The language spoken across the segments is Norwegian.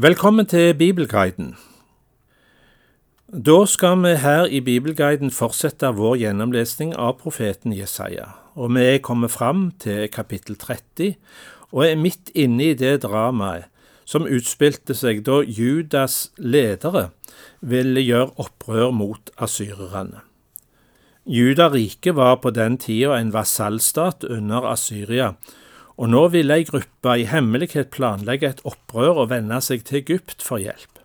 Velkommen til Bibelguiden. Da skal vi her i Bibelguiden fortsette vår gjennomlesning av profeten Jesaja, og vi er kommet fram til kapittel 30, og er midt inne i det dramaet som utspilte seg da Judas ledere ville gjøre opprør mot asyrerne. Judariket var på den tida en vasallstat under Asyria, og nå ville ei gruppe i hemmelighet planlegge et opprør og vende seg til Egypt for hjelp.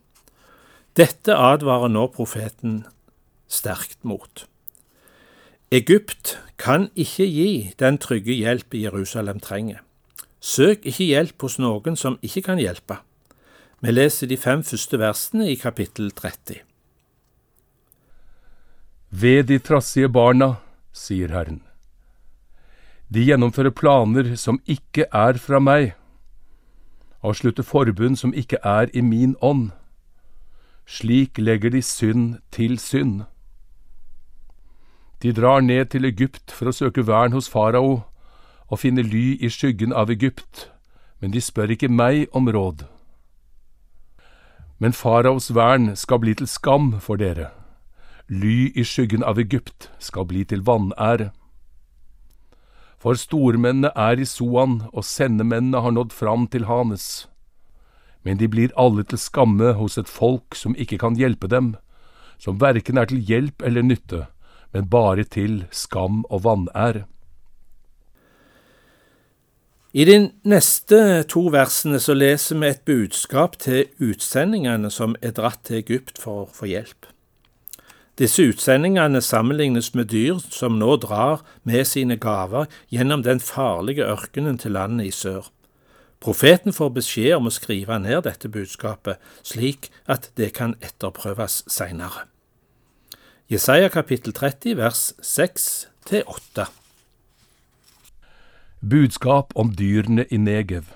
Dette advarer nå profeten sterkt mot. Egypt kan ikke gi den trygge hjelp Jerusalem trenger. Søk ikke hjelp hos noen som ikke kan hjelpe. Vi leser de fem første versene i kapittel 30. Ved de trassige barna, sier Herren. De gjennomfører planer som ikke er fra meg, avslutter forbund som ikke er i min ånd. Slik legger de synd til synd. De drar ned til Egypt for å søke vern hos farao og finne ly i skyggen av Egypt, men de spør ikke meg om råd. Men faraos vern skal bli til skam for dere. Ly i skyggen av Egypt skal bli til vanære. For stormennene er i Soan, og sendemennene har nådd fram til Hanes. Men de blir alle til skamme hos et folk som ikke kan hjelpe dem, som verken er til hjelp eller nytte, men bare til skam og vanære. I de neste to versene så leser vi et budskap til utsendingene som er dratt til Egypt for å få hjelp. Disse utsendingene sammenlignes med dyr som nå drar med sine gaver gjennom den farlige ørkenen til landet i sør. Profeten får beskjed om å skrive ned dette budskapet, slik at det kan etterprøves seinere. Jesaja kapittel 30 vers 6 til 8. Budskap om dyrene i Negev.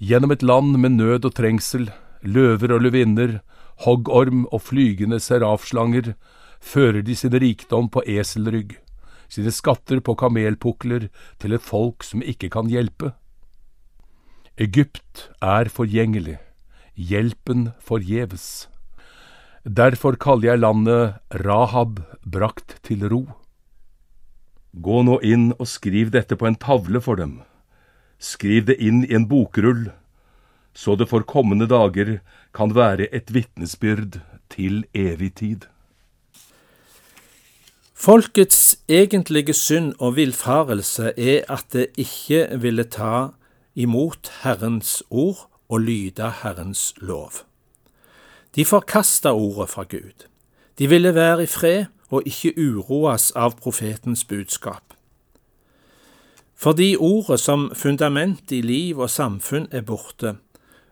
Gjennom et land med nød og trengsel, løver og løvinner, hoggorm og flygende serafslanger fører de sin rikdom på eselrygg, sine skatter på kamelpukler til et folk som ikke kan hjelpe. Egypt er forgjengelig, hjelpen forgjeves. Derfor kaller jeg landet Rahab brakt til ro. Gå nå inn og skriv dette på en tavle for dem. Skriv det inn i en bokrull så det for kommende dager kan være et vitnesbyrd til evig tid. Folkets egentlige synd og villfarelse er at det ikke ville ta imot Herrens ord og lyde Herrens lov. De forkasta ordet fra Gud. De ville være i fred og ikke uroes av profetens budskap. Fordi ordet som fundament i liv og samfunn er borte,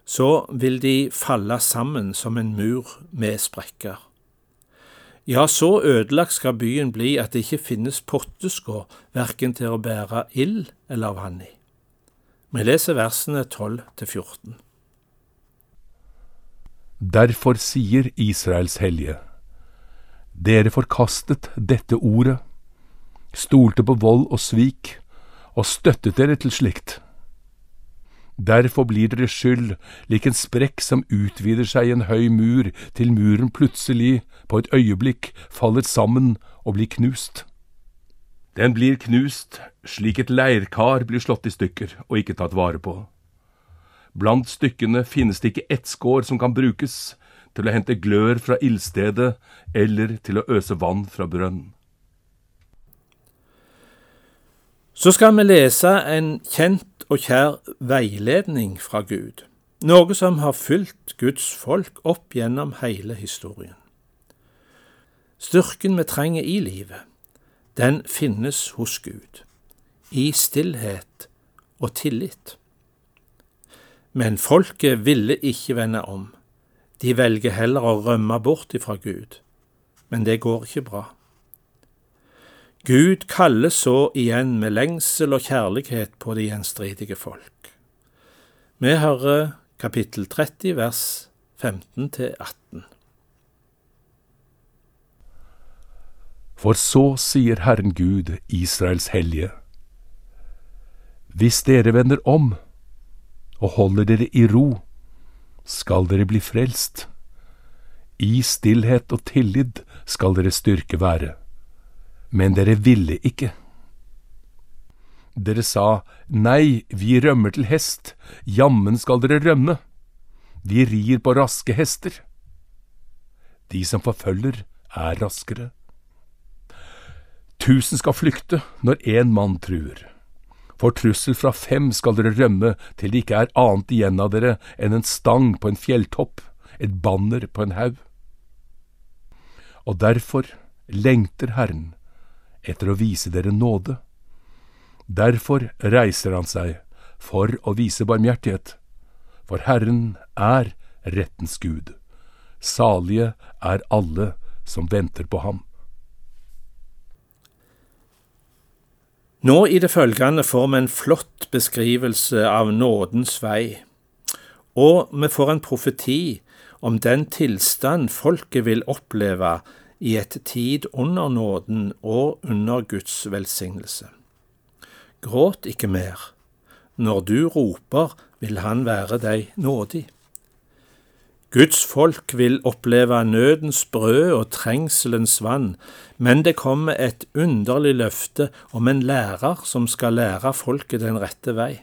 så vil de falle sammen som en mur med sprekker. Ja, så ødelagt skal byen bli at det ikke finnes potteskår verken til å bære ild eller vann i. Vi leser versene 12 til 14. Derfor sier Israels hellige, dere forkastet dette ordet, stolte på vold og svik, og støttet dere til slikt. Derfor blir dere skyld, lik en sprekk som utvider seg i en høy mur, til muren plutselig, på et øyeblikk, faller sammen og blir knust. Den blir knust slik et leirkar blir slått i stykker og ikke tatt vare på. Blant stykkene finnes det ikke ett skår som kan brukes til å hente glør fra ildstedet eller til å øse vann fra brønnen. Så skal vi lese en kjent og kjær veiledning fra Gud, noe som har fulgt Guds folk opp gjennom hele historien. Styrken vi trenger i livet, den finnes hos Gud, i stillhet og tillit. Men folket ville ikke vende om, de velger heller å rømme bort ifra Gud, men det går ikke bra. Gud kaller så igjen med lengsel og kjærlighet på de gjenstridige folk. Vi hører kapittel 30 vers 15 til 18. For så sier Herren Gud, Israels hellige, hvis dere vender om og holder dere i ro skal dere bli frelst. I stillhet og tillit skal deres styrke være. Men dere ville ikke. Dere sa, Nei, vi rømmer til hest, jammen skal dere rømme. Vi rir på raske hester. De som forfølger, er raskere. Tusen skal flykte når én mann truer. For trussel fra fem skal dere rømme til det ikke er annet igjen av dere enn en stang på en fjelltopp, et banner på en haug. Og derfor lengter Herren etter å vise dere nåde. Derfor reiser han seg for å vise barmhjertighet, for Herren er rettens Gud. Salige er alle som venter på ham. Nå i det følgende får vi en flott beskrivelse av nådens vei, og vi får en profeti om den tilstand folket vil oppleve i et tid under nåden og under Guds velsignelse. Gråt ikke mer. Når du roper, vil Han være deg nådig. Guds folk vil oppleve nødens brød og trengselens vann, men det kommer et underlig løfte om en lærer som skal lære folket den rette vei.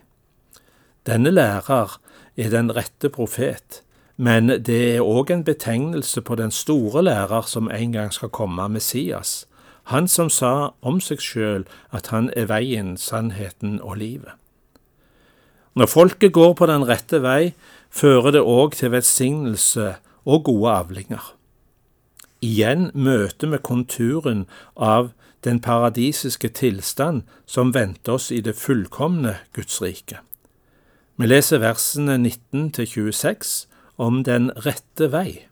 Denne lærer er den rette profet, men det er òg en betegnelse på den store lærer som en gang skal komme, Messias, han som sa om seg sjøl at han er veien, sannheten og livet. Når folket går på den rette vei, fører det òg til velsignelse og gode avlinger. Igjen møter vi konturen av den paradisiske tilstand som venter oss i det fullkomne Guds rike. Vi leser versene 19 til 26 om den rette vei.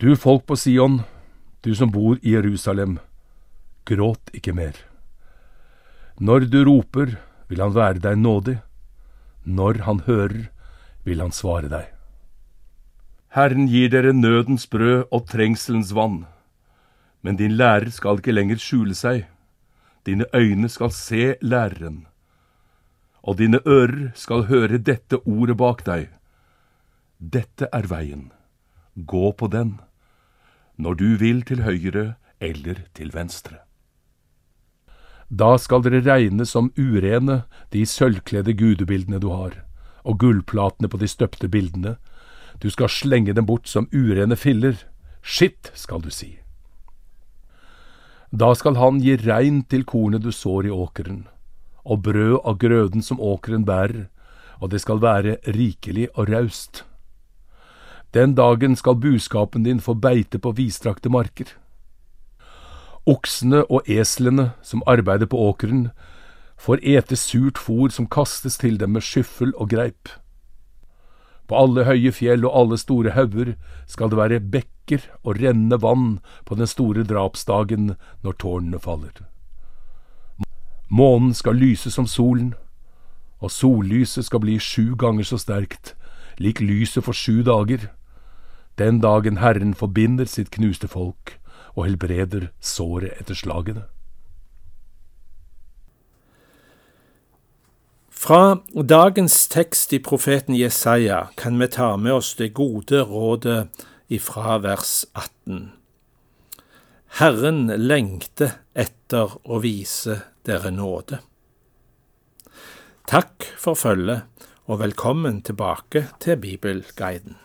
Du folk på Sion, du som bor i Jerusalem, gråt ikke mer. Når du roper, vil han være deg nådig. Når han hører, vil han svare deg. Herren gir dere nødens brød og trengselens vann. Men din lærer skal ikke lenger skjule seg. Dine øyne skal se læreren. Og dine ører skal høre dette ordet bak deg. Dette er veien. Gå på den. Når du vil til høyre eller til venstre. Da skal dere regne som urene de sølvkledde gudebildene du har, og gullplatene på de støpte bildene. Du skal slenge dem bort som urene filler. Skitt, skal du si. Da skal han gi regn til kornet du sår i åkeren, og brød av grøden som åkeren bærer, og det skal være rikelig og raust. Den dagen skal buskapen din få beite på vidstrakte marker. Oksene og eslene som arbeider på åkeren, får ete surt fôr som kastes til dem med skyffel og greip. På alle høye fjell og alle store hauger skal det være bekker og rennende vann på den store drapsdagen når tårnene faller. Månen skal lyse som solen, og sollyset skal bli sju ganger så sterkt, lik lyset for sju dager, den dagen Herren forbinder sitt knuste folk og helbreder såret etter slagene. Fra dagens tekst i profeten Jesaja kan vi ta med oss det gode rådet ifra vers 18. Herren lengter etter å vise dere nåde. Takk for følget, og velkommen tilbake til Bibelguiden.